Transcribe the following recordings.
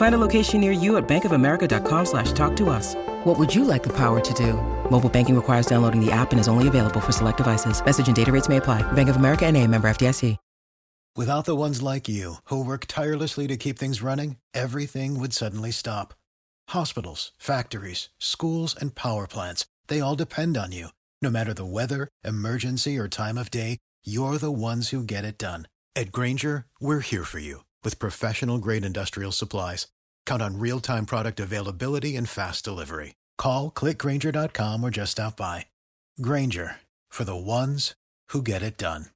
Find a location near you at bankofamerica.com slash talk to us. What would you like the power to do? Mobile banking requires downloading the app and is only available for select devices. Message and data rates may apply. Bank of America and a member FDIC. Without the ones like you, who work tirelessly to keep things running, everything would suddenly stop. Hospitals, factories, schools, and power plants, they all depend on you. No matter the weather, emergency, or time of day, you're the ones who get it done. At Grainger, we're here for you with professional grade industrial supplies. Count on real time product availability and fast delivery. Call clickgrainger.com or just stop by. Grainger for the ones who get it done.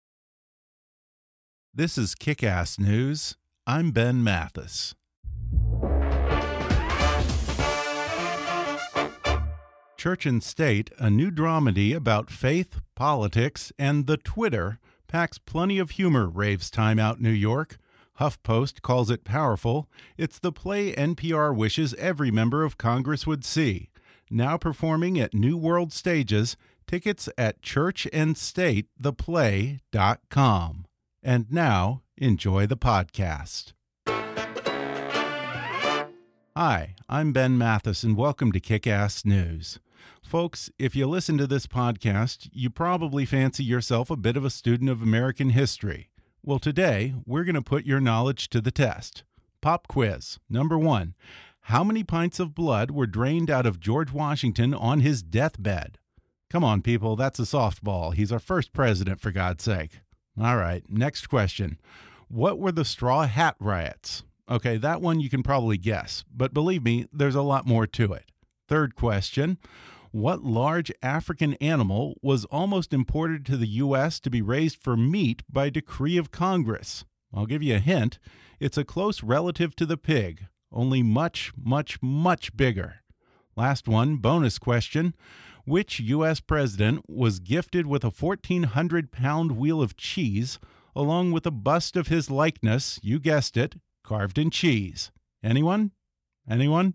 This is Kick Ass News. I'm Ben Mathis. Church and State, a new dramedy about faith, politics, and the Twitter, packs plenty of humor, raves Time Out New York. HuffPost calls it powerful. It's the play NPR wishes every member of Congress would see. Now performing at New World Stages, tickets at churchandstatetheplay.com. And now, enjoy the podcast. Hi, I'm Ben Mathis, and welcome to Kick Ass News. Folks, if you listen to this podcast, you probably fancy yourself a bit of a student of American history. Well, today, we're going to put your knowledge to the test. Pop quiz. Number one How many pints of blood were drained out of George Washington on his deathbed? Come on, people, that's a softball. He's our first president, for God's sake. All right, next question. What were the Straw Hat Riots? Okay, that one you can probably guess, but believe me, there's a lot more to it. Third question what large African animal was almost imported to the U.S. to be raised for meat by decree of Congress? I'll give you a hint. It's a close relative to the pig, only much, much, much bigger. Last one, bonus question. Which U.S. president was gifted with a 1,400 pound wheel of cheese, along with a bust of his likeness, you guessed it, carved in cheese? Anyone? Anyone?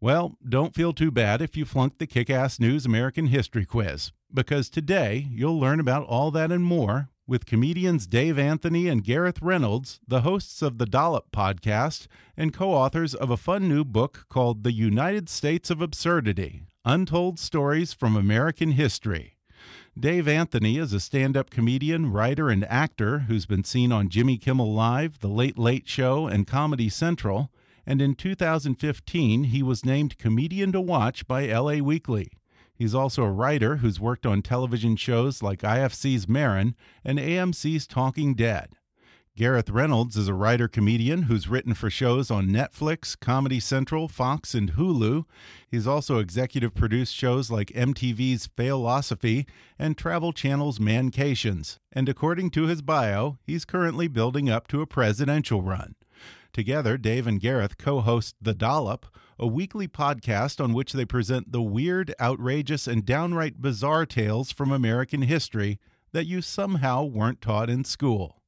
Well, don't feel too bad if you flunked the Kick Ass News American History quiz, because today you'll learn about all that and more with comedians Dave Anthony and Gareth Reynolds, the hosts of the Dollop podcast and co authors of a fun new book called The United States of Absurdity Untold Stories from American History. Dave Anthony is a stand up comedian, writer, and actor who's been seen on Jimmy Kimmel Live, The Late Late Show, and Comedy Central and in 2015 he was named Comedian to Watch by LA Weekly. He's also a writer who's worked on television shows like IFC's Maron and AMC's Talking Dead. Gareth Reynolds is a writer comedian who's written for shows on Netflix, Comedy Central, Fox, and Hulu. He's also executive produced shows like MTV's Philosophy and Travel Channel's Mancations. And according to his bio, he's currently building up to a presidential run. Together, Dave and Gareth co host The Dollop, a weekly podcast on which they present the weird, outrageous, and downright bizarre tales from American history that you somehow weren't taught in school.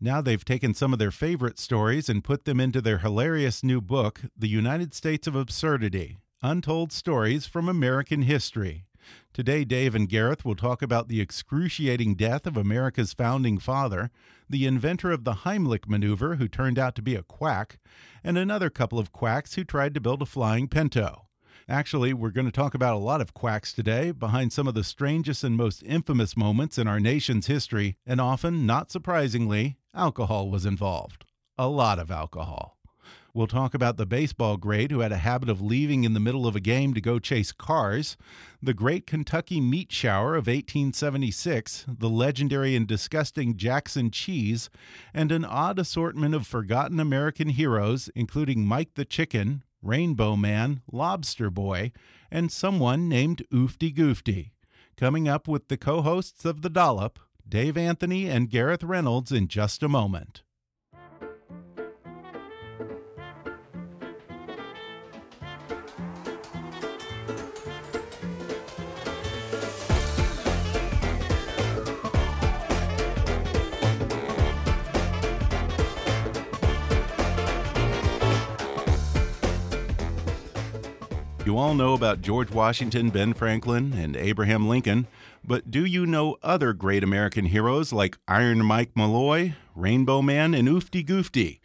Now they've taken some of their favorite stories and put them into their hilarious new book, The United States of Absurdity Untold Stories from American History. Today, Dave and Gareth will talk about the excruciating death of America's founding father, the inventor of the Heimlich maneuver, who turned out to be a quack, and another couple of quacks who tried to build a flying pinto. Actually, we're going to talk about a lot of quacks today, behind some of the strangest and most infamous moments in our nation's history, and often, not surprisingly, alcohol was involved. A lot of alcohol. We'll talk about the baseball great who had a habit of leaving in the middle of a game to go chase cars, the great Kentucky meat shower of 1876, the legendary and disgusting Jackson cheese, and an odd assortment of forgotten American heroes, including Mike the Chicken, Rainbow Man, Lobster Boy, and someone named Oofty Goofty. Coming up with the co hosts of The Dollop, Dave Anthony and Gareth Reynolds, in just a moment. You all know about George Washington, Ben Franklin, and Abraham Lincoln, but do you know other great American heroes like Iron Mike Malloy, Rainbow Man, and Oofty Goofty?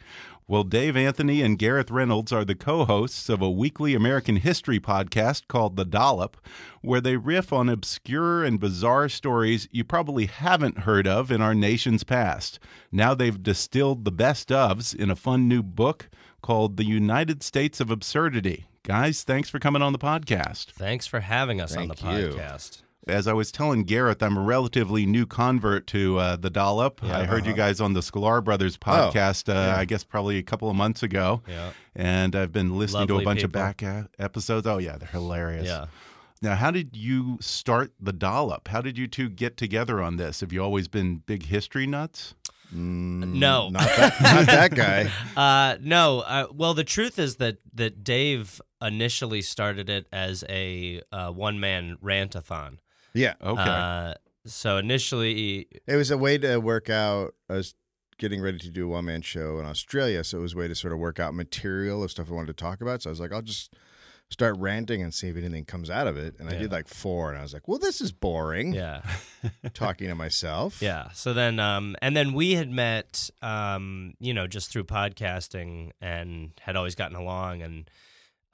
Well, Dave Anthony and Gareth Reynolds are the co hosts of a weekly American history podcast called The Dollop, where they riff on obscure and bizarre stories you probably haven't heard of in our nation's past. Now they've distilled the best ofs in a fun new book called The United States of Absurdity. Guys, thanks for coming on the podcast. Thanks for having us on the Thank you. podcast. As I was telling Gareth, I'm a relatively new convert to uh, the Dollop. I heard you guys on the Sklar Brothers podcast, uh, I guess probably a couple of months ago. Yeah. And I've been listening to a bunch of back episodes. Oh, yeah, they're hilarious. Yeah. Now, how did you start the Dollop? How did you two get together on this? Have you always been big history nuts? No. Not that, not that guy. Uh, no. Uh, well, the truth is that that Dave initially started it as a uh, one man rantathon. Yeah. Okay. Uh, so initially, It was a way to work out. I was getting ready to do a one man show in Australia, so it was a way to sort of work out material of stuff I wanted to talk about. So I was like, I'll just start ranting and see if anything comes out of it. And I did like four, and I was like, well, this is boring. yeah, Talking to myself. yeah. So then, um, and then we had met, um, you know, just through podcasting, and had always gotten along, and.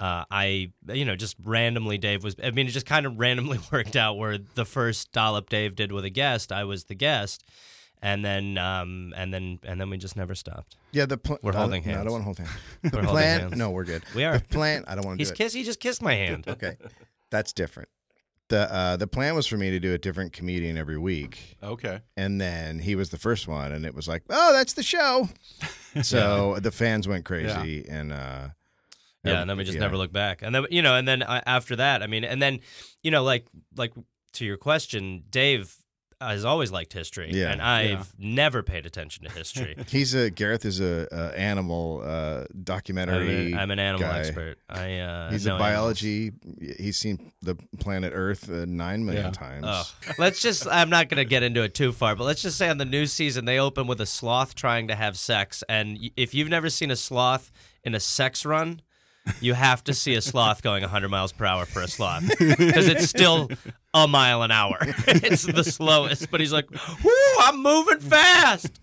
Uh, I, you know, just randomly, Dave was. I mean, it just kind of randomly worked out where the first dollop Dave did with a guest, I was the guest, and then, um, and then, and then we just never stopped. Yeah. The pl- We're I- holding no, I don't want to hold hands. We're The plan. hands. No, we're good. We are. The plan. I don't want to He's do it. kiss. He just kissed my hand. Okay, that's different. the uh, The plan was for me to do a different comedian every week, Okay. and then he was the first one, and it was like, oh, that's the show. So the fans went crazy, and uh, Yeah, and then we just yeah. never look back. And then you know, and then uh, after that, I mean, and then you know, like like to your question, Dave has always liked history, Yeah. and I've never paid attention to history. He's a Gareth is a, a animal uh, I'm, a, I'm an animal guy. expert. I uh, He's know a biology. He's seen the planet Earth uh, nine million Yeah. times. Oh. let's just. I'm not going to get into it too far, but let's just say on the new season they open with a sloth trying to have sex, and if you've never seen a sloth in a sex run. You have to see a sloth going 100 miles per hour for a sloth because it's still a mile an hour. it's the slowest, but he's like, "Whoo, I'm moving fast."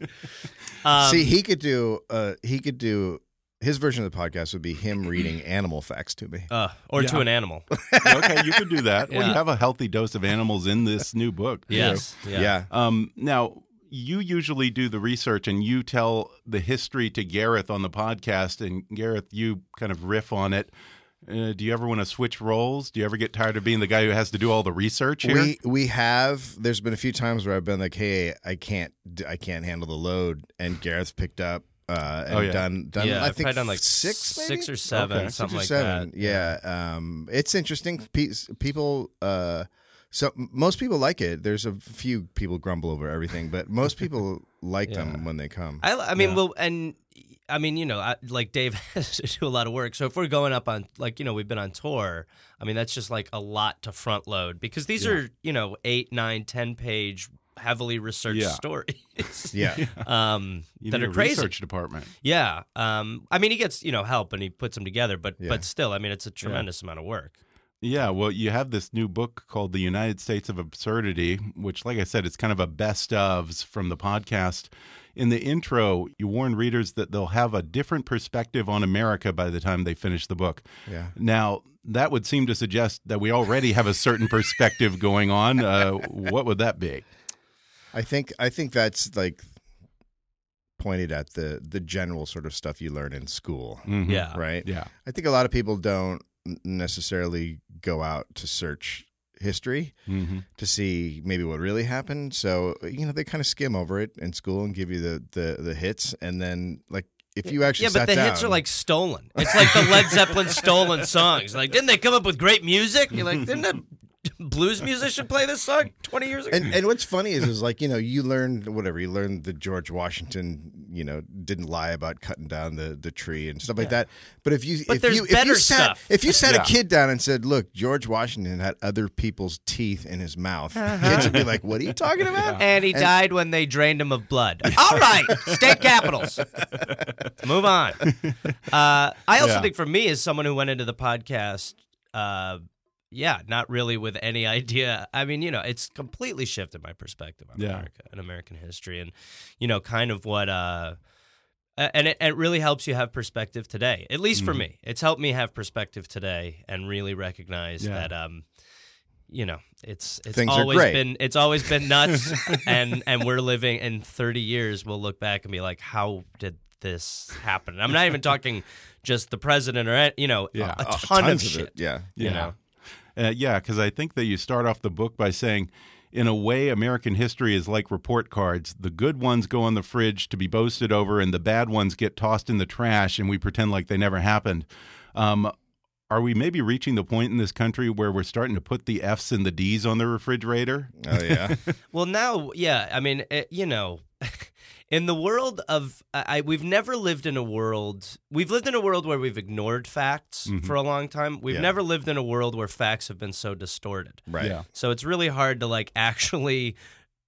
Um, See, he could do. Uh, he could do. His version of the podcast would be him reading animal facts to me. uh, or to an animal. okay, you could do that. Well, you have a healthy dose of animals in this new book. too. Yes. Yeah. Yeah. Um, now, you usually do the research and you tell the history to Gareth on the podcast, and Gareth, you kind of riff on it. Uh, do you ever want to switch roles? Do you ever get tired of being the guy who has to do all the research here? We we have. There's been a few times where I've been like, "Hey, I can't. I can't handle the load," and Gareth's picked up uh, and Oh, yeah. done. done yeah, I I've think done like six, maybe? six or seven, Okay. something like six or seven. that. Yeah, um, it's interesting. Pe- People, uh, so most people like it. There's a few people grumble over everything, but most people like them when they come. I, I mean, Yeah. well, and I mean, you know, I, like Dave has to do a lot of work. So if we're going up on, like, you know, we've been on tour. I mean, that's just like a lot to front load because these are, you know, eight, nine, ten page, heavily researched Yeah. stories. yeah, um, You that need are a crazy. research department. Yeah. Um, I mean, he gets you know help and he puts them together, but Yeah. but still, I mean, it's a tremendous amount of work. Yeah, well, you have this new book called The United States of Absurdity, which, like I said, it's kind of a best ofs from the podcast. In the intro, you warn readers that they'll have a different perspective on America by the time they finish the book. yeah. Now, that would seem to suggest that we already have a certain perspective going on. Uh, what would that be? I think I think that's like pointed at the the general sort of stuff you learn in school, Mhm. Yeah. right? Yeah. I think a lot of people don't necessarily go out to search history hmm to see maybe what really happened. So you know they kind of skim over it in school and give you the the, the hits, and then like if you actually Yeah, but the down, hits are like stolen. It's like the Led Zeppelin stolen songs. Like, didn't they come up with great music? You're like, didn't a blues musician play this song 20 years ago? and and what's funny is is like you know you learned whatever you learned that George Washington you know didn't lie about cutting down the, the tree and stuff like that. But if you But if there's you if better you sat stuff. if you sat Yeah. a kid down and said, "Look, George Washington had other people's teeth in his mouth," kids would be like, "What are you talking about?" and he died when they drained him of blood. All right, state capitals. Move on. Uh, I also Yeah. think for me, as someone who went into the podcast uh, yeah, not really with any idea. I mean, you know, it's completely shifted my perspective on Yeah. America and American history, and you know, kind of what. Uh, and it, it really helps you have perspective today. At least for Mhm. me, it's helped me have perspective today and really recognize Yeah. that. Um, you know, it's it's Things always been it's always been nuts, and and we're living in thirty years. We'll look back and be like, how did this happen? And I'm not even talking just the president or you know Yeah. a, a Uh, ton of tons shit. it. Yeah. You Yeah. know, Uh, yeah, because I think that you start off the book by saying, in a way, American history is like report cards. The good ones go on the fridge to be boasted over, and the bad ones get tossed in the trash, and we pretend like they never happened. Um, are we maybe reaching the point in this country where we're starting to put the F's and the D's on the refrigerator? Oh yeah. Well, now, yeah, I mean, it, you know, in the world of, I, I- we've never lived in a world. We've lived in a world where we've ignored facts Mhm. for a long time. We've Yeah. never lived in a world where facts have been so distorted. Right. Yeah. So it's really hard to like actually.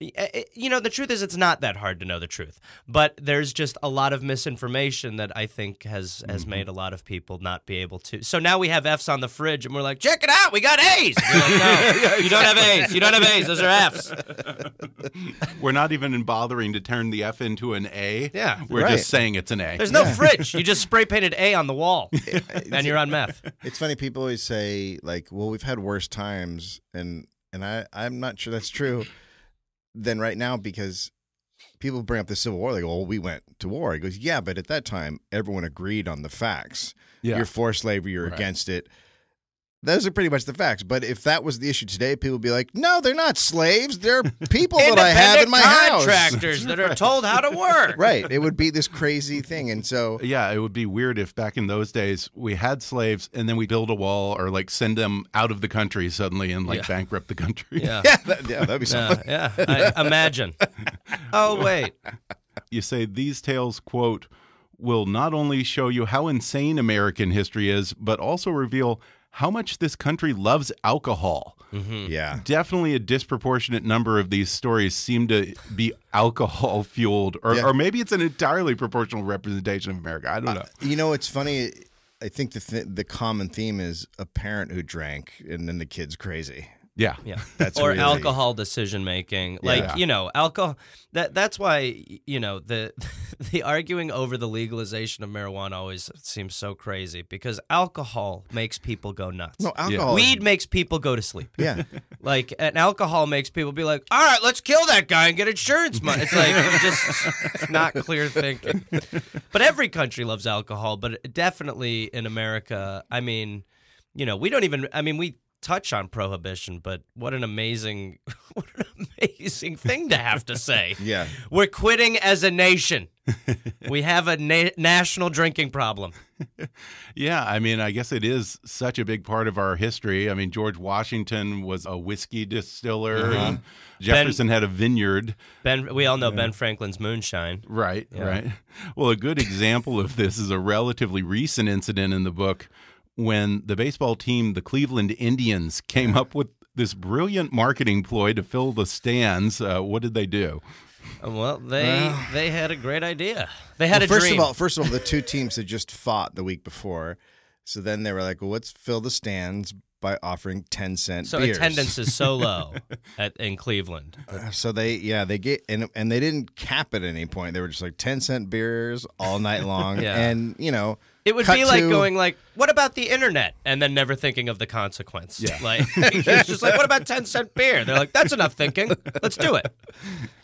Eh, eh, you know, the truth is, it's not that hard to know the truth, but there's just a lot of misinformation that I think has has mm-hmm. made a lot of people not be able to. So now we have F's on the fridge, and we're like, check it out, we got A's. You're like, no, you don't have A's. You don't have A's. Those are F's. We're not even bothering to turn the F into an A. Yeah. We're Right. just saying it's an A. There's no fridge. You just spray painted A on the wall, and you're on meth. It's funny. People always say like, "Well, we've had worse times," and and I I'm not sure that's true. Than right now because people bring up the Civil War. They go, "Well, we went to war." He goes, "Yeah, but at that time, everyone agreed on the facts. Yeah. You're for slavery. You're Right. against it." Those are pretty much the facts. But if that was the issue today, people would be like, "No, they're not slaves. They're people that I have in my house." contractors that are told how to work. Right. It would be this crazy thing, and so Yeah, it would be weird if back in those days we had slaves and then we build a wall or like send them out of the country suddenly and like Yeah. bankrupt the country. Yeah. yeah, that, yeah, that'd be something. Yeah, yeah. I, imagine. Oh wait. You say these tales, quote, will not only show you how insane American history is, but also reveal how much this country loves alcohol. Mm-hmm. Yeah. Definitely a disproportionate number of these stories seem to be alcohol fueled, or, Yeah. or maybe it's an entirely proportional representation of America. I don't uh, know. You know, it's funny. I think the th- the common theme is a parent who drank and then the kid's crazy. Yeah. Yeah. That's or really- alcohol decision making. Like, Yeah. you know, alcohol that that's why you know, the the arguing over the legalization of marijuana always seems so crazy because alcohol makes people go nuts. No, alcohol. is- Weed makes people go to sleep. Yeah. Like, and alcohol makes people be like, "All right, let's kill that guy and get insurance money." It's like just it's not clear thinking. But every country loves alcohol, but definitely in America, I mean, you know, we don't even. I mean, we touch on prohibition, but what an amazing, what an amazing thing to have to say. Yeah. We're quitting as a nation. we have a na- national drinking problem. Yeah, I mean, I guess it is such a big part of our history. I mean, George Washington was a whiskey distiller, uh-huh. and Jefferson had a vineyard. Ben, we all know Ben Franklin's moonshine. Right, right. Well, a good example of this is a relatively recent incident in the book when the baseball team, the Cleveland Indians, came up with this brilliant marketing ploy to fill the stands. Uh, what did they do? Well, they they had a great idea. They had Well, a first dream. of all, first of all, the two teams had just fought the week before, so then they were like, "Well, let's fill the stands by offering ten cent so beers." attendance is so low at, in Cleveland. So they, yeah, they get and and they didn't cap at any point. They were just like ten cent beers all night long, Yeah. and you know, It would cut be like to- going like, "What about the internet?" and then never thinking of the consequence. Yeah. Like it's just like, "What about ten cent beer?" They're like, "That's enough thinking. Let's do it."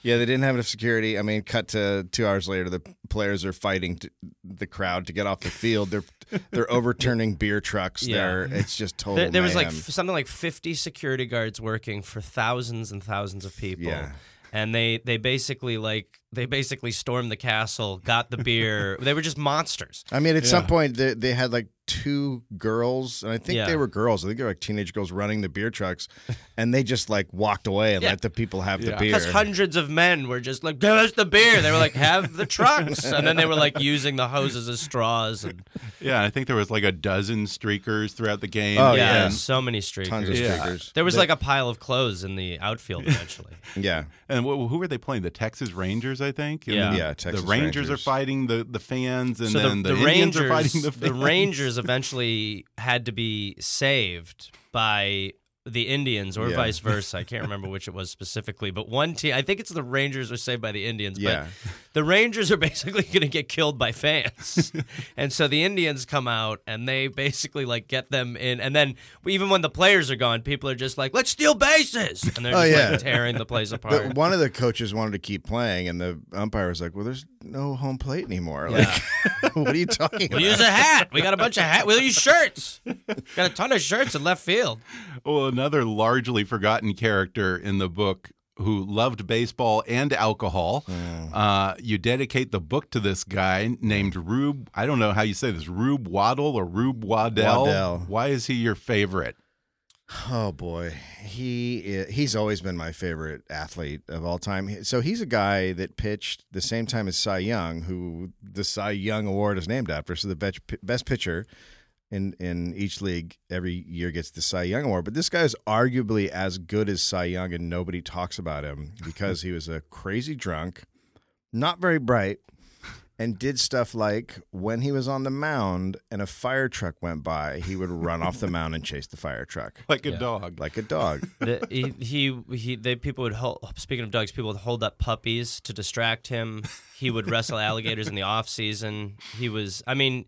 Yeah, they didn't have enough security. I mean, cut to two hours later, the players are fighting the crowd to get off the field. They're they're overturning beer trucks. Yeah. They're it's just total. There, there was like mayhem. f- something like fifty security guards working for thousands and thousands of people. Yeah. And they, they basically like they basically stormed the castle, got the beer. they were just monsters. I mean, at some point they, they had like two girls, and I think Yeah. they were girls. I think they were like teenage girls running the beer trucks, and they just like walked away and Yeah. let the people have the Yeah. beer. Because hundreds of men were just like, "Give us the beer." They were like, "Have the trucks," and then they were like using the hoses as straws. And Yeah, I think there was like a dozen streakers throughout the game. Oh, yeah, yeah. so many streakers. Tons of Yeah. streakers. There was like a pile of clothes in the outfield eventually. yeah, And wh- who were they playing? The Texas Rangers, I think. And Yeah. Yeah, Texas the Rangers, Rangers. are fighting the, the fans, and so then the, the, the Indians Rangers, are fighting the the. Rangers was eventually had to be saved by the Indians or Yeah. vice versa. I can't remember which it was specifically, but one team, I think it's the Rangers were saved by the Indians. Yeah. But the Rangers are basically going to get killed by fans. and so the Indians come out and they basically like get them in. And then even when the players are gone, people are just like, let's steal bases. And they're Oh, yeah. like tearing the place But apart. one of the coaches wanted to keep playing, and the umpire was like, "Well, there's no home plate anymore. Like, what are you talking about? We'll about?" use a hat. We got a bunch of hat. We'll use shirts. Got a ton of shirts in left field. Well, another largely forgotten character in the book who loved baseball and alcohol. Uh, you dedicate the book to this guy named Rube. I don't know how you say this. Rube Waddle or Rube Waddell. Waddell. Why is he your favorite? Oh boy, he he's always been my favorite athlete of all time. So he's a guy that pitched the same time as Cy Young, who the Cy Young Award is named after. So the best best pitcher in in each league every year gets the Cy Young Award. But this guy is arguably as good as Cy Young, and nobody talks about him because he was a crazy drunk, not very bright. And did stuff like when he was on the mound and a fire truck went by, he would run off the mound and chase the fire truck Like a dog. like a dog. The, he, he, he, they, people would hold, speaking of dogs, people would hold up puppies to distract him. He would wrestle alligators in the off season. He was, I mean,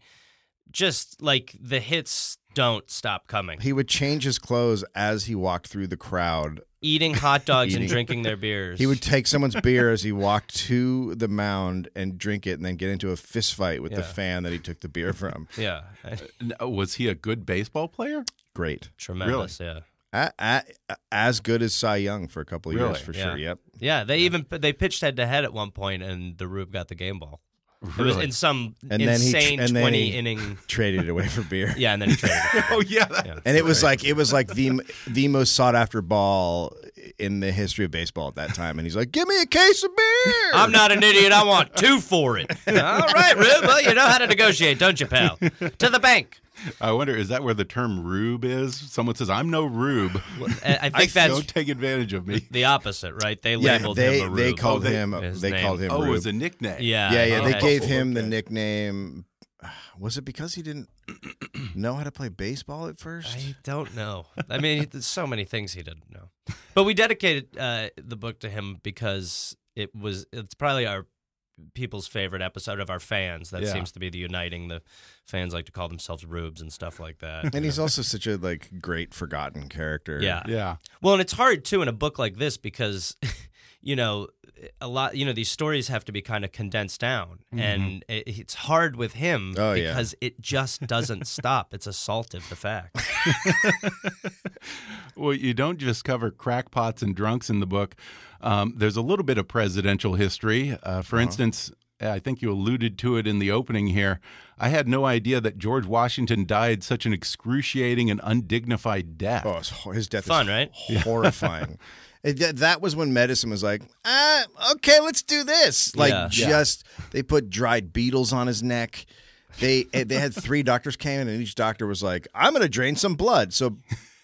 just like the hits don't stop coming. He would change his clothes as he walked through the crowd. Eating hot dogs and drinking their beers. He would take someone's beer as he walked to the mound and drink it, and then get into a fist fight with the Yeah. fan that he took the beer from. yeah, uh, N- uh, Was he a good baseball player? Great, tremendous. Yeah, a, a, as good as Cy Young for a couple of years for Yeah. sure. Yep. yeah. They even they pitched head to head at one point, and the Rube got the game ball. It was Really? in some And then he tr- insane and then twenty he- inning. Traded it away for beer. Yeah, and then he traded. it. Oh yeah. that- Yeah. And it was like it was like the the most sought after ball in the history of baseball at that time. And he's like, "Give me a case of beer." I'm not an idiot. I want two for it. All right, Rube. Well, you know how to negotiate, don't you, pal? To the bank. I wonder is that where the term rube is? Someone says I'm no rube. I I I think that's don't take advantage of me. the opposite, right? They Yeah, labeled they him a they Rube. called Oh, they- him his they called him. Oh, it was a nickname. Yeah, Yeah, yeah. They okay. gave him the nickname. Was it because he didn't know how to play baseball at first? I don't know. I mean, there's so many things he didn't know. But we dedicated uh, the book to him because it was. It's probably our people's favorite episode of our fans. That Yeah. seems to be the uniting. The fans like to call themselves rubes and stuff like that. and he's also such a like great forgotten character. yeah. Yeah. Well, and it's hard too in a book like this because, you know, a lot. You know, these stories have to be kind of condensed down, and it, it's hard with him Oh, yeah. because it just doesn't stop. It's assaultive. The fact. Well, you don't just cover crackpots and drunks in the book. Um, there's a little bit of presidential history. Uh, for instance, I think you alluded to it in the opening here. I had no idea that George Washington died such an excruciating and undignified death. Oh, his death Fun, is right? horrifying. It- that- that was when medicine was like, ah, okay, let's do this. Like, Yeah. just they put dried beetles on his neck. They they had three doctors came in, and each doctor was like, "I'm going to drain some blood." So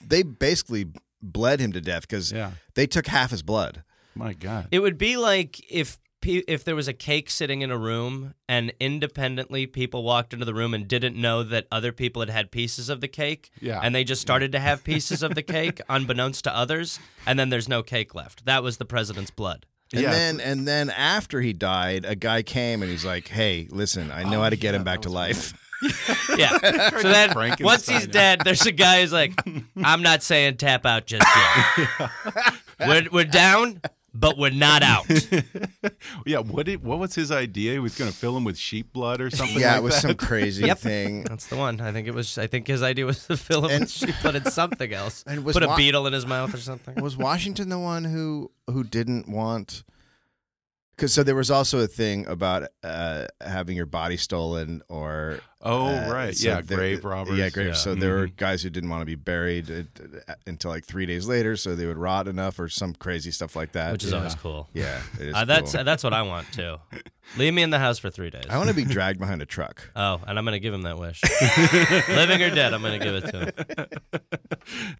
they basically bled him to death because Yeah. they took half his blood. My God. It would be like if pe- if there was a cake sitting in a room and independently people walked into the room and didn't know that other people had had pieces of the cake Yeah. and they just started to have pieces of the cake unbeknownst to others and then there's no cake left. That was the president's blood. And Yes. then and then after he died, a guy came and he's like, "Hey, listen, I know how to get him back to life." Yeah. so then once he's dead, there's a guy who's like, I'm not saying tap out just yet. we're, we're down, but we're not out. Yeah. What did, What was his idea? He was going to fill him with sheep blood or something. yeah, like it was that? some crazy Yep. thing. That's the one. I think it was. I think his idea was to fill him And- with sheep blood and something else. And was Put a beetle in his mouth or something. was Washington the one who who didn't want? Because so there was also a thing about uh, having your body stolen or Oh, uh, right. so yeah. there- grave robbers. Yeah, grave. Yeah. So there were guys who didn't want to be buried uh, uh, until like three days later, so they would rot enough or some crazy stuff like that. Which is yeah. always cool. yeah, it is Uh, that's cool. that's what I want too. Leave me in the house for three days. I want to be dragged behind a truck. Oh, and I'm going to give him that wish. Living or dead, I'm going to give it to him.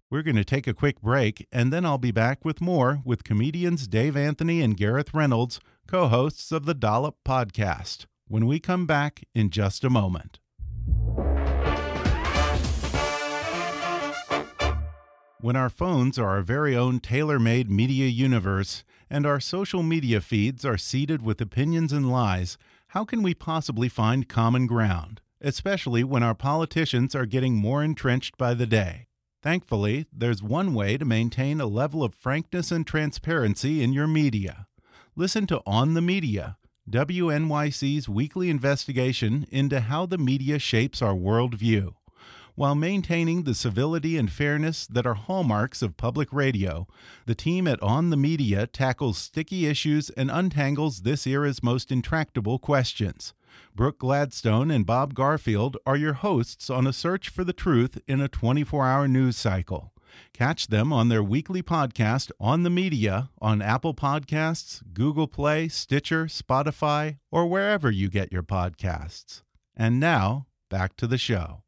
We're going to take a quick break, and then I'll be back with more with comedians Dave Anthony and Gareth Reynolds, co hosts of the Dollop Podcast, when we come back in just a moment. When our phones are our very own tailor made media universe, and our social media feeds are seeded with opinions and lies, how can we possibly find common ground, especially when our politicians are getting more entrenched by the day? Thankfully, there's one way to maintain a level of frankness and transparency in your media Listen to On the Media, WNYC's weekly investigation into how the media shapes our worldview. While maintaining the civility and fairness that are hallmarks of public radio, the team at On the Media tackles sticky issues and untangles this era's most intractable questions. Brooke Gladstone and Bob Garfield are your hosts on a search for the truth in a 24 hour news cycle. Catch them on their weekly podcast, On the Media, on Apple Podcasts, Google Play, Stitcher, Spotify, or wherever you get your podcasts. And now, back to the show.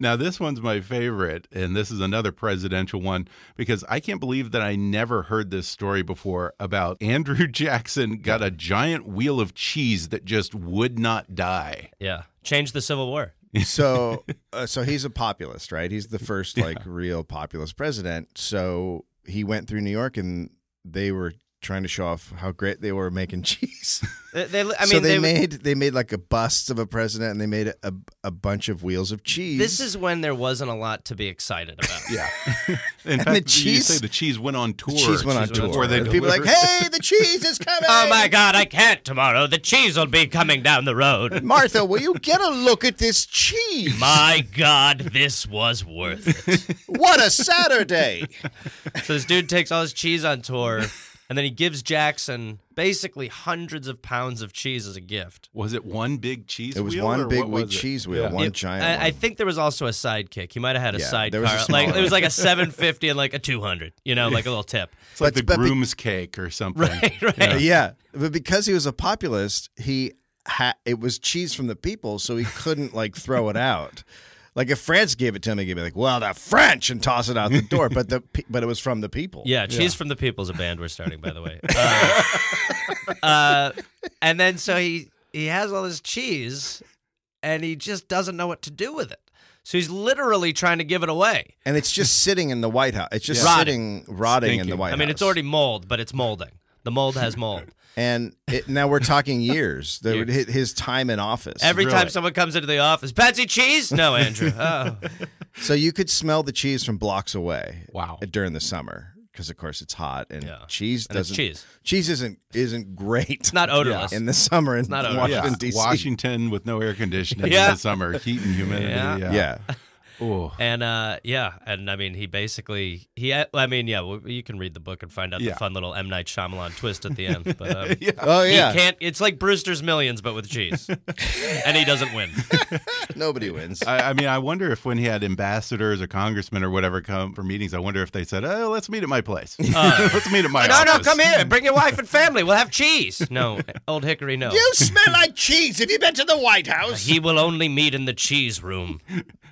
Now, this one's my favorite, and this is another presidential one because I can't believe that I never heard this story before about Andrew Jackson got a giant wheel of cheese that just would not die. Yeah. Change the Civil War. So uh, so he's a populist, right? He's the first like real populist president. So he went through New York and they were trying to show off how great they were making cheese. They, they- I mean, so they, they, made they made like a bust of a president and they made a, a bunch of wheels of cheese. This is when there wasn't a lot to be excited about. Yeah. In And fact, the you cheese- say the cheese went on tour. cheese went on Cheese went on tour. tour. they And people are like, "Hey, the cheese is coming!" Oh my God, I can't tomorrow. The cheese will be coming down the road. Martha, will you get a look at this cheese? My God, this was worth it. What a Saturday! So this dude takes all his cheese on tour, and then he gives Jackson basically hundreds of pounds of cheese as a gift. Was it one big cheese It was wheel, one big what was cheese wheel, Yeah. one It- giant. I, I think there was also a sidekick. He might have had a Yeah, sidecar. there was a like smaller it was like a 750 and like a 200. You know, like a little tip. It's like But- the but be- groom's cake or something. Right, right. Yeah. yeah, but because he was a populist, he ha- it was cheese from the people, so he couldn't like throw it out. Like if France gave it to him, he'd be like, "Well, the French," and toss it out the door. But the but it was from the people. Yeah, Cheese from the people is a band we're starting, by the way. Uh, uh, and then so he he has all this cheese, and he just doesn't know what to do with it. So he's literally trying to give it away. and it's just sitting in the White House. It's just Yeah. sitting rotting in the White House. I House. mean, it's already mold, but it's molding. The mold has mold. And it, now we're talking years. The, Years. his- His time in office. Every Really? time someone comes into the office, Patsy cheese? No, Andrew. Oh. so you could smell the cheese from blocks away. Wow. During the summer, because of course it's hot and Yeah. cheese And it's doesn't. cheese. Cheese isn't isn't great. It's not odorless. in the summer in not odorless. Washington Yeah, D.C. Washington with no air conditioning Yeah. in the summer, heat and humidity. Yeah. Yeah. Yeah. Ooh. And uh, yeah, and I mean, he basically he. I mean, yeah, well, you can read the book and find out Yeah. the fun little M Night Shyamalan twist at the end. But um, Oh he yeah. can't. It's like Brewster's Millions, but with cheese, and he doesn't win. Nobody wins. I, I mean, I wonder if when he had ambassadors or congressmen or whatever come for meetings, I wonder if they said, "Oh, let's meet at my place. let's meet at my no, no, come here. Bring your wife and family. We'll have cheese. No, Old Hickory, no. you smell like cheese. Have you been to the White House? He will only meet in the cheese room.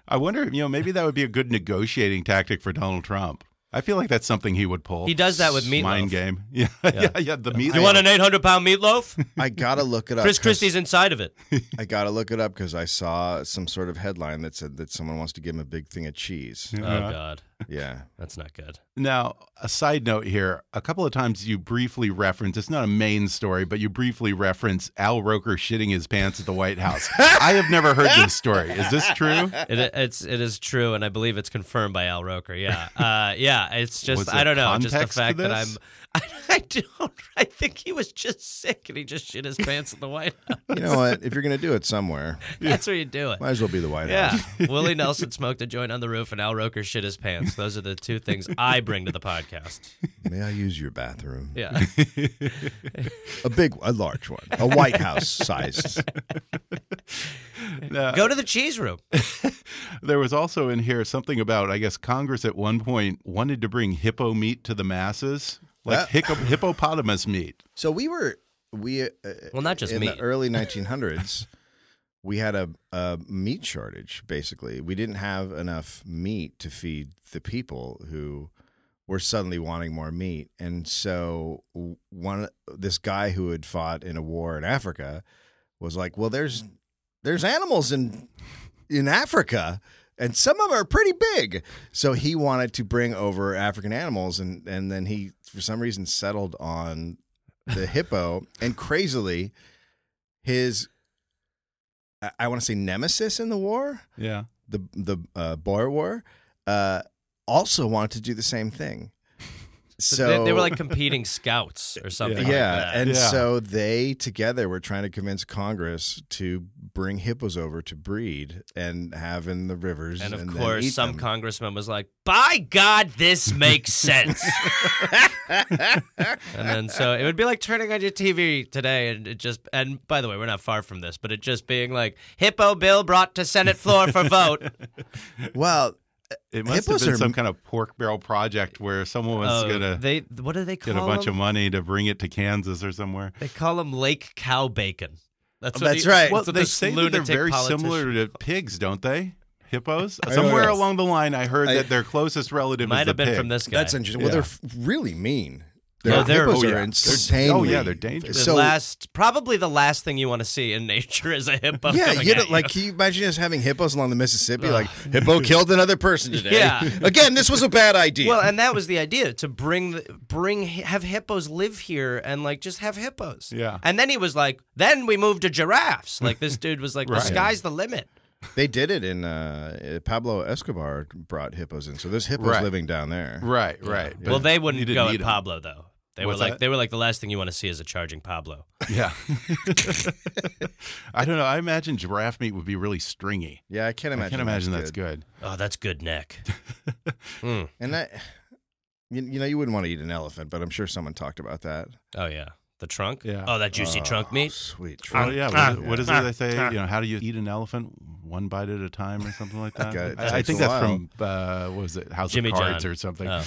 I wonder, you know, maybe that would be a good negotiating tactic for Donald Trump. I feel like that's something he would pull. He does that with meatloaf. Mind game. Yeah, yeah, yeah. the meatloaf. You want an 800 pound meatloaf? I gotta look it up. Chris Christie's inside of it. I gotta look it up because I saw some sort of headline that said that someone wants to give him a big thing of cheese. Oh, God. Yeah. That's not good. Now, a side note here. A couple of times you briefly reference, it's not a main story, but you briefly reference Al Roker shitting his pants at the White House. I have never heard this story. Is this true? It, it's it is true, and I believe it's confirmed by Al Roker. Yeah, uh, yeah. It's just I don't know, just the fact that I'm. This? I, I don't. I think he was just sick, and he just shit his pants at the White House. You know what? If you're gonna do it somewhere, That's where you do it. might as well be the White Yeah, House. Yeah. Willie Nelson smoked a joint on the roof, and Al Roker shit his pants. Those are the two things I bring to the podcast. May I use your bathroom? Yeah, A big, a large one, a White House sized. Uh, go to the cheese room. There was also in here something about, I guess, Congress at one point wanted to bring hippo meat to the masses, like That- hiccup, hippopotamus meat. So we were we uh, Well, not just in meat. the early 1900s. we had a, a meat shortage. Basically, we didn't have enough meat to feed the people who were suddenly wanting more meat, and so one this guy who had fought in a war in Africa was like, "Well, there's there's animals in in Africa." And some of them are pretty big. So he wanted to bring over African animals, and and then he for some reason settled on the hippo. And crazily, his I, I want to say nemesis in the war, Yeah. the the uh, Boer War, uh, also wanted to do the same thing. So they, they were like competing scouts or something. yeah, like that. and Yeah. so they together were trying to convince Congress to bring hippos over to breed and have in the rivers. And of then course, eat some them. congressman was like, "By God, this makes sense." and then so it would be like turning on your TV today, and it just and by the way, we're not far from this, but it just being like Hippo bill brought to Senate floor for vote. well, It must Hippos have been are- some kind of pork barrel project where someone was Oh, gonna they what do they call get a bunch them? of money to bring it to Kansas or somewhere. They call them Lake Cow Bacon. Um, that's what That's he- right. Well, that's they say that they're very politician- similar to pigs, don't they? Hippos. Somewhere along the line, I heard I- that their closest relative Might is the have been pig. from this guy. that's interesting. Well, they're really mean. No, Their they're- hippos oh, are yeah. They're- insanely. oh, yeah, they're dangerous. The So last, probably the last thing you want to see in nature is a hippo. yeah, you know, at like can you imagine us having hippos along the Mississippi? Like hippo killed another person today. Yeah. Again, this was a bad idea. Well, and that was the idea to bring the, bring have hippos live here and like just have hippos. Yeah. And then he was like, then we moved to giraffes. Like this dude was like, Right. the sky's the limit. they did it in uh, Pablo Escobar brought hippos in, so there's hippos Right. living down there. Right, right. well, they wouldn't go need at 'em. Pablo though. They What's were like that? they were like the last thing you want to see is a charging Pablo. Yeah. I don't know. I imagine giraffe meat would be really stringy. Yeah, I can't I imagine. can't imagine that's good. Oh, that's good neck. Mm. And that, you, you know, you wouldn't want to eat an elephant, but I'm sure someone talked about that. Oh yeah, the trunk. Yeah. Oh, that juicy Oh, trunk meat. Sweet. Oh trunk. yeah. ah, What, what is ah, it they say? ah. You know, how do you eat an elephant? One bite at a time, or something like that. Okay, I, I think that's while. from uh, what was it House Jimmy of Cards John. or something. Oh.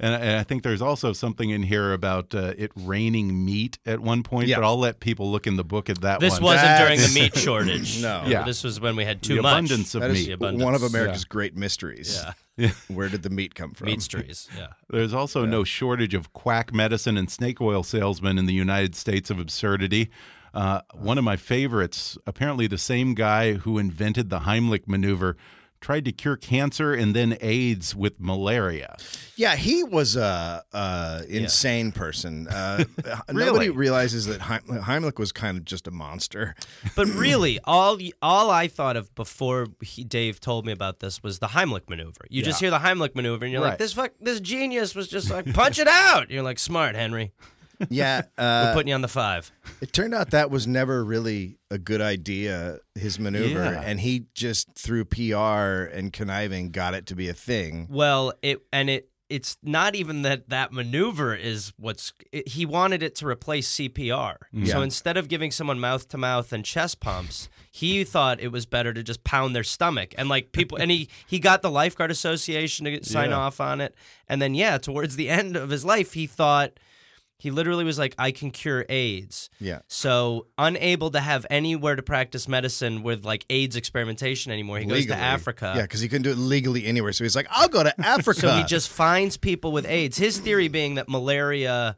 And, and I think there's also something in here about uh, it raining meat at one point. Yeah. But I'll let people look in the book at that This one. wasn't during the meat shortage. No. Yeah. This was when we had too the much. abundance of That is meat. abundance. one of America's Yeah. great mysteries. Yeah. Yeah. Where did the meat come from? Meat trees. Yeah. There's also no shortage of quack medicine and snake oil salesmen in the United States of absurdity. Uh, one of my favorites, apparently the same guy who invented the Heimlich maneuver, tried to cure cancer and then AIDS with malaria. Yeah, he was a, a insane person. Uh, Really? Nobody realizes that Heim- Heimlich was kind of just a monster. But really, all all I thought of before he, Dave told me about this was the Heimlich maneuver. You just hear the Heimlich maneuver, and you're Right. like, "This fuck, this genius was just like punch it out." You're like, "Smart, Henry. Yeah, We're uh, putting you on the five. it turned out that was never really a good idea. His maneuver, Yeah. and he just through PR and conniving got it to be a thing. Well, it and it it's not even that that maneuver is what's it, he wanted it to replace CPR. Yeah. So instead of giving someone mouth to mouth and chest pumps, he thought it was better to just pound their stomach and like people and he he got the lifeguard association to sign Yeah. off on it. And then yeah, towards the end of his life he thought he literally was like I can cure AIDS. Yeah. So unable to have anywhere to practice medicine with like AIDS experimentation anymore, he goes Legally. to Africa. Yeah, because he couldn't do it legally anywhere. So he's like, I'll go to Africa. So he just finds people with AIDS. His theory being that malaria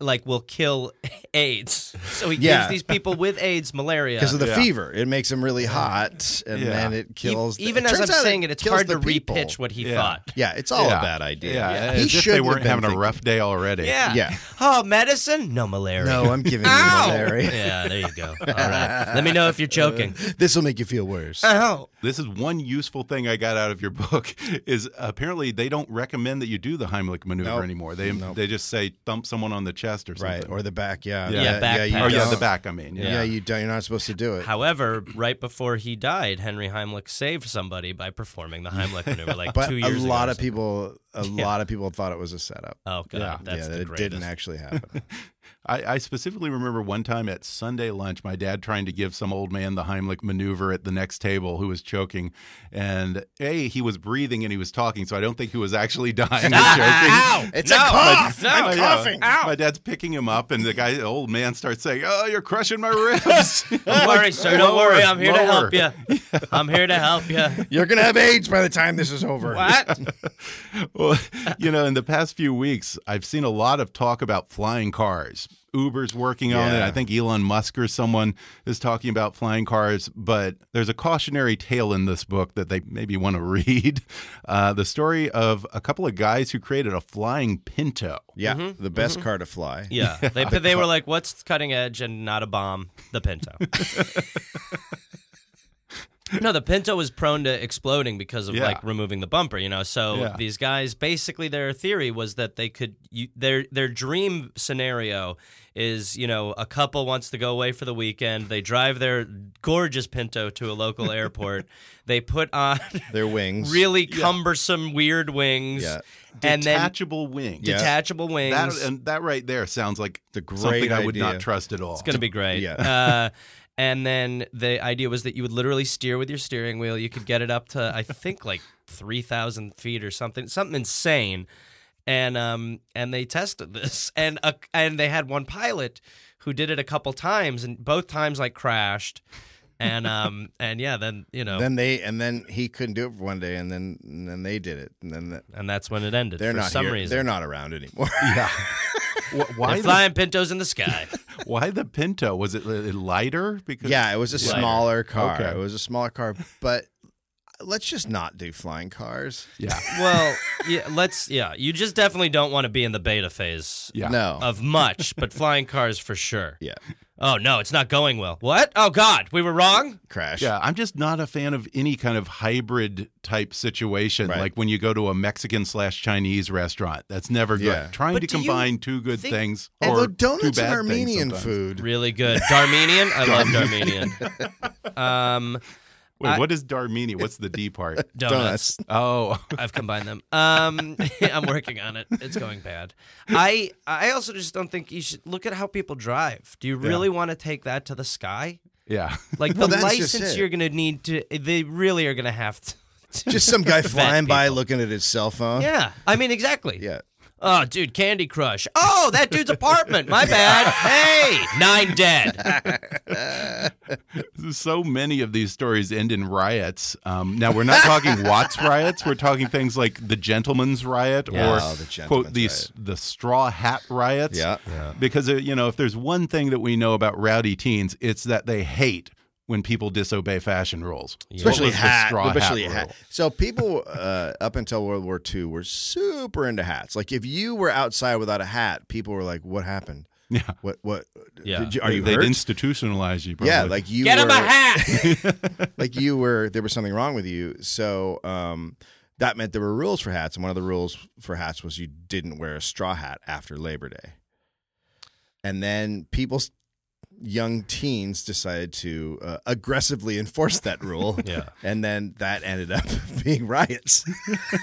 like will kill AIDS. So he Yeah. gives these people with AIDS malaria. because of the Yeah. fever, it makes them really hot, and Yeah. then it kills. E- even it as I'm saying it, it's hard to people. repitch what he Yeah. thought. Yeah, it's all Yeah. a bad idea. Yeah, he as if they shouldn't weren't have been having a rough day already. Yeah. Yeah. Oh, medicine? No malaria. No, I'm giving you Ow! malaria. Yeah, there you go. All right. Let me know if you're choking. This will make you feel worse. Ow. This is one useful thing I got out of your book is apparently they don't recommend that you do the Heimlich maneuver Nope. anymore. They Nope. they just say thump someone on the chest or something. Right, or the back. Yeah, Yeah. Yeah, back you oh yeah, the back. I mean, Yeah. yeah. you don't. You're not supposed to do it. However, right before he died, Henry Heimlich saved somebody by performing the Heimlich maneuver like but two a years ago. lot or of people, a Yeah. lot of people thought it was a setup. Oh god, Yeah. that's yeah, the that it greatest. didn't actually happen. I, I specifically remember one time at Sunday lunch, my dad trying to give some old man the Heimlich maneuver at the next table who was choking, and a he was breathing and he was talking, so I don't think he was actually dying or ah, choking. Ow! It's no, a cough! No, I'm Yeah. coughing. My dad's picking him up, and the guy, the old man, starts saying, "Oh, you're crushing my ribs." Don't worry, sir. Don't Lower, worry. I'm here to help lower. you. I'm here to help you. You're gonna have AIDS by the time this is over. What? well, well, you know, in the past few weeks, I've seen a lot of talk about flying cars. Uber's working on it. I think Elon Musk or someone is talking about flying cars. But there's a cautionary tale in this book that they maybe want to read. Uh, the story of a couple of guys who created a flying Pinto. Yeah, the best car to fly. Yeah, they they were like, "What's cutting edge and not a bomb?" The Pinto. no, the Pinto was prone to exploding because of Yeah. like removing the bumper. You know, so Yeah. these guys basically their theory was that they could you, their their dream scenario is you know a couple wants to go away for the weekend. They drive their gorgeous Pinto to a local airport. They put on Their wings. really cumbersome weird wings. Yeah. And then Detachable wings. Yeah. detachable wings. That, and that right there sounds like The great something I would not trust at all. It's gonna be great. Yeah. Uh, and then the idea was that you would literally steer with your steering wheel. You could get it up to I think like three thousand feet or something, something insane. And um and they tested this, and uh, and they had one pilot who did it a couple times, and both times like crashed. And um and yeah, then you know, Then they and then he couldn't do it for one day, and then and then they did it, and then the, and that's when it ended. they're for not some here. reason. They're not around anymore. yeah. Wh- Why They're the, flying pintos in the sky. why the Pinto? Was it lighter? Because yeah, it was a Lighter. smaller car. Okay. It was a smaller car, but let's just not do flying cars. yeah, well, yeah, let's yeah. You just definitely don't want to be in the beta phase yeah. No. of much, but flying cars for sure. yeah. Oh no, it's not going well. What? Oh God, we were wrong. Crash. Yeah, I'm just not a fan of any kind of hybrid type situation, Right. like when you go to a Mexican slash Chinese restaurant. That's never good. Yeah. Trying But to combine two good think- things Although or two donuts bad and things Armenian sometimes. food. Really good. Darmenian. I love Darmenian. Um, Wait, I- what is Darmini? What's the D part? donuts. oh, I've combined them. Um, I'm working on it. It's going bad. I I also just don't think you should look at how people drive. Do you really want to take that to the sky? yeah. Like Well, the that's license you're going to need to. They really are going to have to. Just some guy vet flying by looking at his cell phone. Yeah, I mean exactly. Yeah. Oh, dude, Candy Crush. Oh, that dude's apartment. My bad. Hey, nine dead. so many of these stories end in riots. Um, now we're not talking Watts riots. We're talking things like the Gentleman's Riot Yeah. or Oh, the quote Gentleman's the Riot. the straw hat riots. Yeah. Because uh, you know, if there's one thing that we know about rowdy teens, it's that they hate when people disobey fashion rules, Especially What was the hat, straw especially hat, hat. So people uh, up until World War II were super into hats. Like if you were outside without a hat, people were like, "What happened? Yeah. What? What? Yeah. Did you, are you They'd hurt?" institutionalize you. Probably. yeah, like you Get were, him a hat. like you were there was something wrong with you. So um, that meant there were rules for hats, and one of the rules for hats was you didn't wear a straw hat after Labor Day. And then people, young teens, decided to uh, aggressively enforce that rule. Yeah. and then that ended up being riots.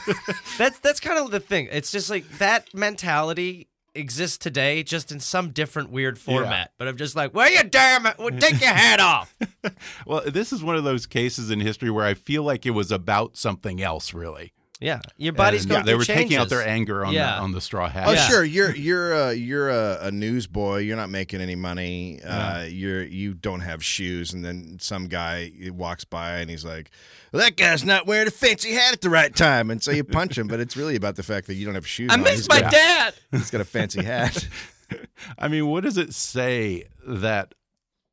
That's that's kind of the thing. It's just like that mentality exists today, just in some different weird format. But I'm just like, well, you damn it, well, take your hat off. well, this is one of those cases in history where I feel like it was about something else, really. Yeah, your body's And going they through were taking out their anger on Yeah. the on the straw hat. Oh, Yeah. sure. You're you're a you're a, a newsboy. You're not making any money. Uh, you're you don't have shoes, and then some guy walks by and he's like, well, "That guy's not wearing a fancy hat at the right time," and so you punch him. But it's really about the fact that you don't have shoes. I on. miss He's my got, dad. He's got a fancy hat. I mean, what does it say that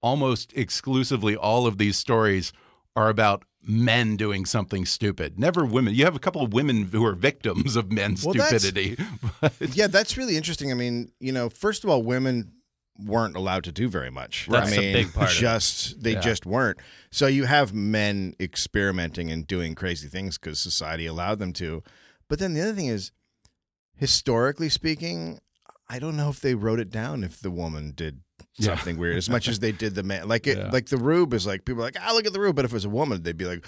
almost exclusively all of these stories are about men doing something stupid? Never women. You have a couple of women who are victims of men's Well, stupidity. But yeah, that's really interesting. I mean, you know, first of all, women weren't allowed to do very much. That's I a mean, big part of it. Just they Yeah. just weren't. So you have men experimenting and doing crazy things because society allowed them to. But then the other thing is, historically speaking, I don't know if they wrote it down if the woman did Yeah. something weird as much as they did the man. Like it, Yeah. like the rube is like people are like, ah, look at the rube. But if it was a woman, they'd be like,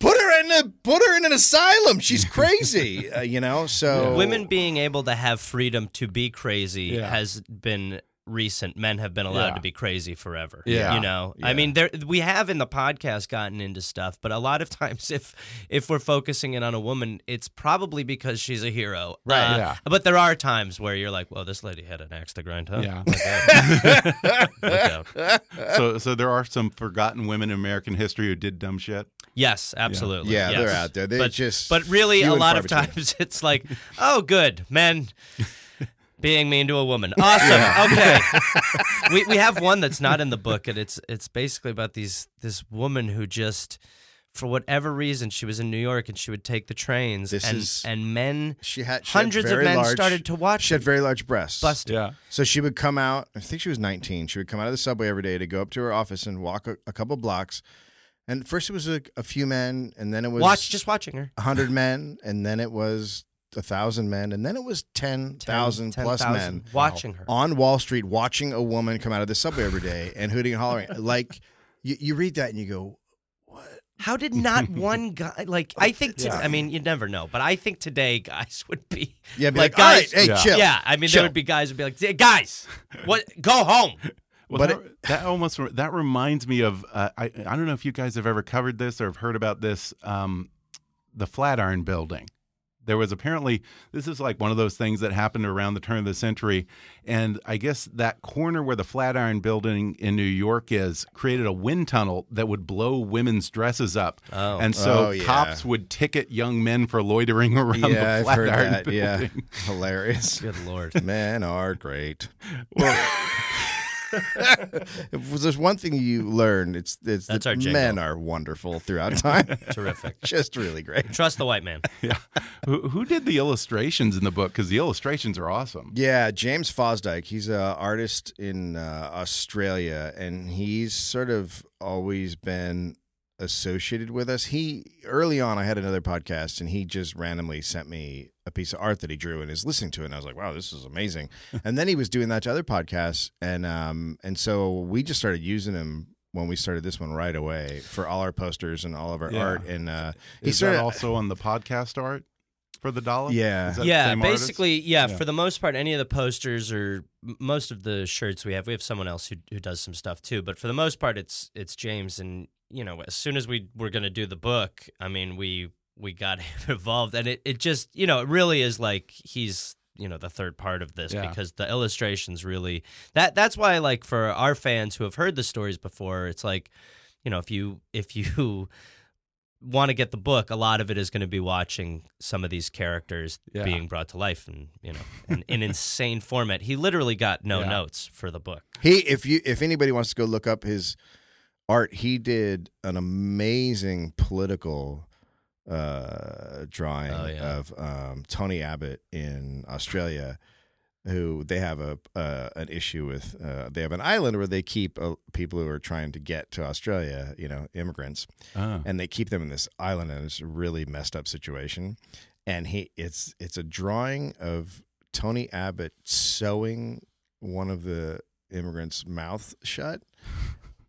put her in a put her in an asylum. She's crazy, uh, you know. So Women being able to have freedom to be crazy Yeah. has been recent men have been allowed Yeah. to be crazy forever. Yeah. you know, I mean, there we have in the podcast gotten into stuff, but a lot of times, if if we're focusing in on a woman, it's probably because she's a hero, Right, Uh, yeah. But there are times where you're like, well, this lady had an axe to grind, huh? Yeah. Look out. so, so there are some forgotten women in American history who did dumb shit. Yes, absolutely. Yeah, yes. they're out there. They but, just but really, a lot of times it's like, oh, good men being mean to a woman. Awesome. Okay. we we have one that's not in the book, and it's it's basically about these this woman who just. For whatever reason, she was in New York and she would take the trains, This and is- and men, She had she had hundreds of men large- started to watch. She had very large breasts. Busted. Yeah. So she would come out. I think she was 19. She would come out of the subway every day to go up to her office and walk a, a couple blocks. And first it was a, a few men, and then it was Watch, just watching her. a hundred men, and then it was a thousand men, and then it was ten thousand plus 10,000 men watching her. on Wall Street watching a woman come out of the subway every day and hooting and hollering. Like you, you read that and you go, "What? How did not one guy like? I think. To, Yeah. I mean, you never know, but I think today guys would be yeah, be like, like, guys. right, hey, Yeah. chill. Yeah, I mean, Chill. there would be guys who'd be like, "Hey, guys, what? Go home. Well, But that, that almost that reminds me of uh, I I don't know if you guys have ever covered this or have heard about this um, the Flatiron Building. There was apparently this is like one of those things that happened around the turn of the century, and I guess that corner where the Flatiron Building in New York is created a wind tunnel that would blow women's dresses up, Oh. and so Oh, yeah. cops would ticket young men for loitering around Yeah, the I've heard Flatiron that. Building. Yeah, hilarious. Good lord. Men are great. Well, if there's one thing you learn, it's it's That's that our jingle. men are wonderful throughout time. Terrific. Just really great. Trust the white man. yeah, who, who did the illustrations in the book? Because the illustrations are awesome. Yeah, James Fosdike. He's an artist in uh, Australia, and he's sort of always been associated with us. He early on, I had another podcast, and he just randomly sent me a piece of art that he drew, and is listening to it. And I was like, "Wow, this is amazing!" and then he was doing that to other podcasts, and um, and so we just started using him when we started this one right away for all our posters and all of our Yeah. art. And uh, he Is started that also on the podcast art for the Dollop? Yeah. Is that the Yeah, basically, yeah, Yeah. For the most part, any of the posters or most of the shirts we have, we have someone else who who does some stuff too. But for the most part, it's it's James. And you know, as soon as we were going to do the book, I mean, we we got him involved, and it it just you know it really is like he's you know the third part of this Yeah. because the illustrations really that that's why like for our fans who have heard the stories before, it's like you know if you if you want to get the book, a lot of it is going to be watching some of these characters Yeah. being brought to life and you know in, in insane format. He literally got no Yeah. notes for the book. He, if you, if anybody wants to go look up his art, he did an amazing political uh, drawing Oh, yeah. of um, Tony Abbott in Australia, who they have a uh, an issue with. Uh, they have an island where they keep uh, people who are trying to get to Australia, you know, immigrants, Ah. and they keep them in this island, and it's a really messed up situation. And he, it's it's a drawing of Tony Abbott sewing one of the immigrants' mouth shut,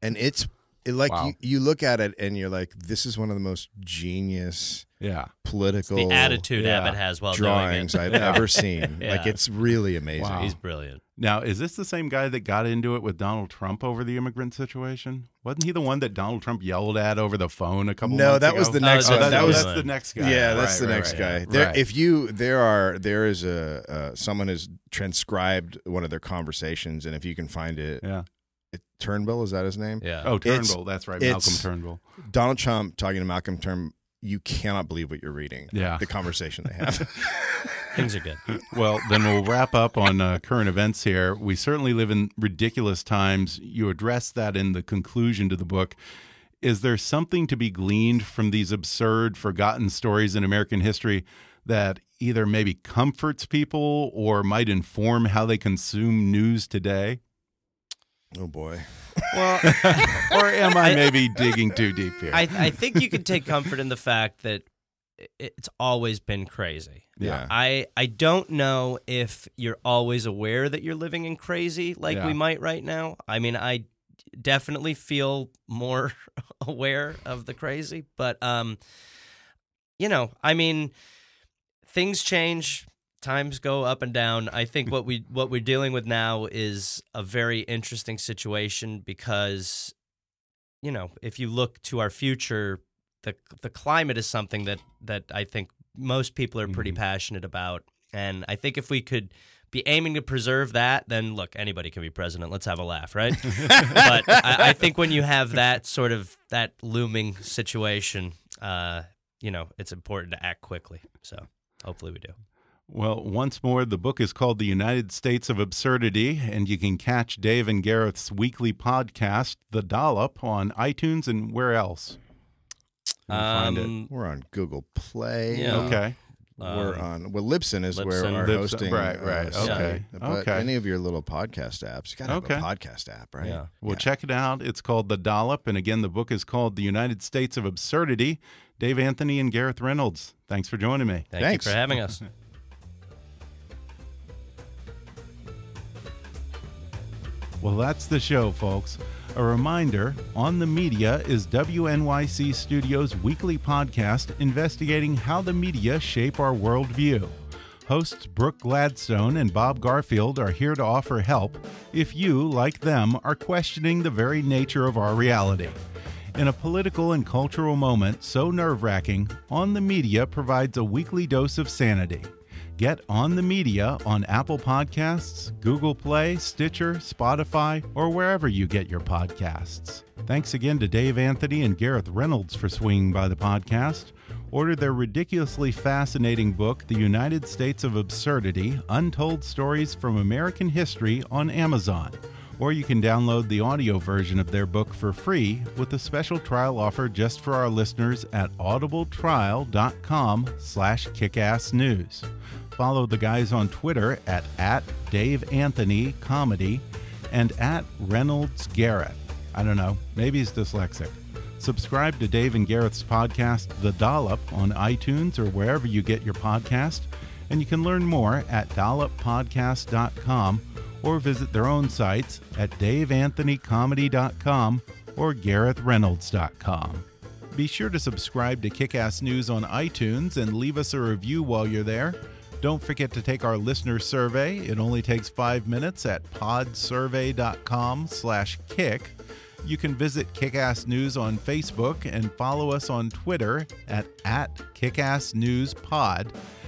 and it's it, like Wow. you, you look at it and you're like, this is one of the most genius Yeah. political The attitude yeah. Abbott has while drawings doing it. I've ever seen. Yeah. Like it's really amazing. Wow. He's brilliant. Now, is this the same guy that got into it with Donald Trump over the immigrant situation? Wasn't he the one that Donald Trump yelled at over the phone a couple No, months that ago? was the Oh, next that's one. the That was that's the next guy. Yeah, that's Right, the next right. guy. Right. There, if you there are there is a uh, someone has transcribed one of their conversations, and if you can find it, yeah. It Turnbull is that his name? Yeah. Oh, It's- Turnbull. That's right. Malcolm Turnbull. Donald Trump talking to Malcolm Turnbull. You cannot believe what you're reading. Yeah. the conversation they have. Things are good. Well, then we'll wrap up on uh, current events here. We certainly live in ridiculous times. You address that in the conclusion to the book. Is there something to be gleaned from these absurd, forgotten stories in American history that either maybe comforts people or might inform how they consume news today? Oh boy. Well, Or am I maybe digging too deep here? I, I think you can take comfort in the fact that it's always been crazy. Yeah. I I don't know if you're always aware that you're living in crazy like Yeah. we might right now. I mean, I definitely feel more aware of the crazy, but um you know, I mean things change, times go up and down. I think what we what we're dealing with now is a very interesting situation because you know, if you look to our future, the the climate is something that that I think most people are pretty Mhm. passionate about. And I think if we could be aiming to preserve that, then look, anybody can be president. Let's have a laugh, right? but I, I think when you have that sort of that looming situation, uh, you know, it's important to act quickly. So hopefully we do. Well, once more, the book is called The United States of Absurdity, and you can catch Dave and Gareth's weekly podcast, The Dollop, on iTunes and where else? Can find it? Um, We're on Google Play. Yeah. Okay. We're Um, on well, Libsyn is where Libsyn. our Libsyn, hosting. right, right, uh, site. okay, But okay. any of your little podcast apps, you gotta have Okay. a podcast app, right? Yeah. Well, check it out. It's called The Dollop. And again, the book is called The United States of Absurdity. Dave Anthony and Gareth Reynolds, thanks for joining me. Thank Thanks. you for having us. Well, that's the show, folks. A reminder On the Media is WNYC Studios' weekly podcast investigating how the media shape our worldview. Hosts Brooke Gladstone and Bob Garfield are here to offer help if you, like them, are questioning the very nature of our reality. In a political and cultural moment so nerve wracking, On the Media provides a weekly dose of sanity. Get On the Media on Apple Podcasts, Google Play, Stitcher, Spotify, or wherever you get your podcasts. Thanks again to Dave Anthony and Gareth Reynolds for swinging by the podcast. Order their ridiculously fascinating book, The United States of Absurdity Untold Stories from American History, on Amazon. Or you can download the audio version of their book for free with a special trial offer just for our listeners at audibletrial.com slash kickassnews. Follow the guys on Twitter at, at Dave Anthony Comedy and at Reynolds Gareth. I don't know, maybe he's dyslexic. Subscribe to Dave and Gareth's podcast, The Dollop, on iTunes or wherever you get your podcast. And you can learn more at dolloppodcast.com or visit their own sites at daveanthonycomedy.com or garethreynolds.com. Be sure to subscribe to Kickass News on iTunes and leave us a review while you're there. Don't forget to take our listener survey. It only takes five minutes at podsurvey.com slash kick. You can visit Kickass News on Facebook and follow us on Twitter at, at KickassNewsPod.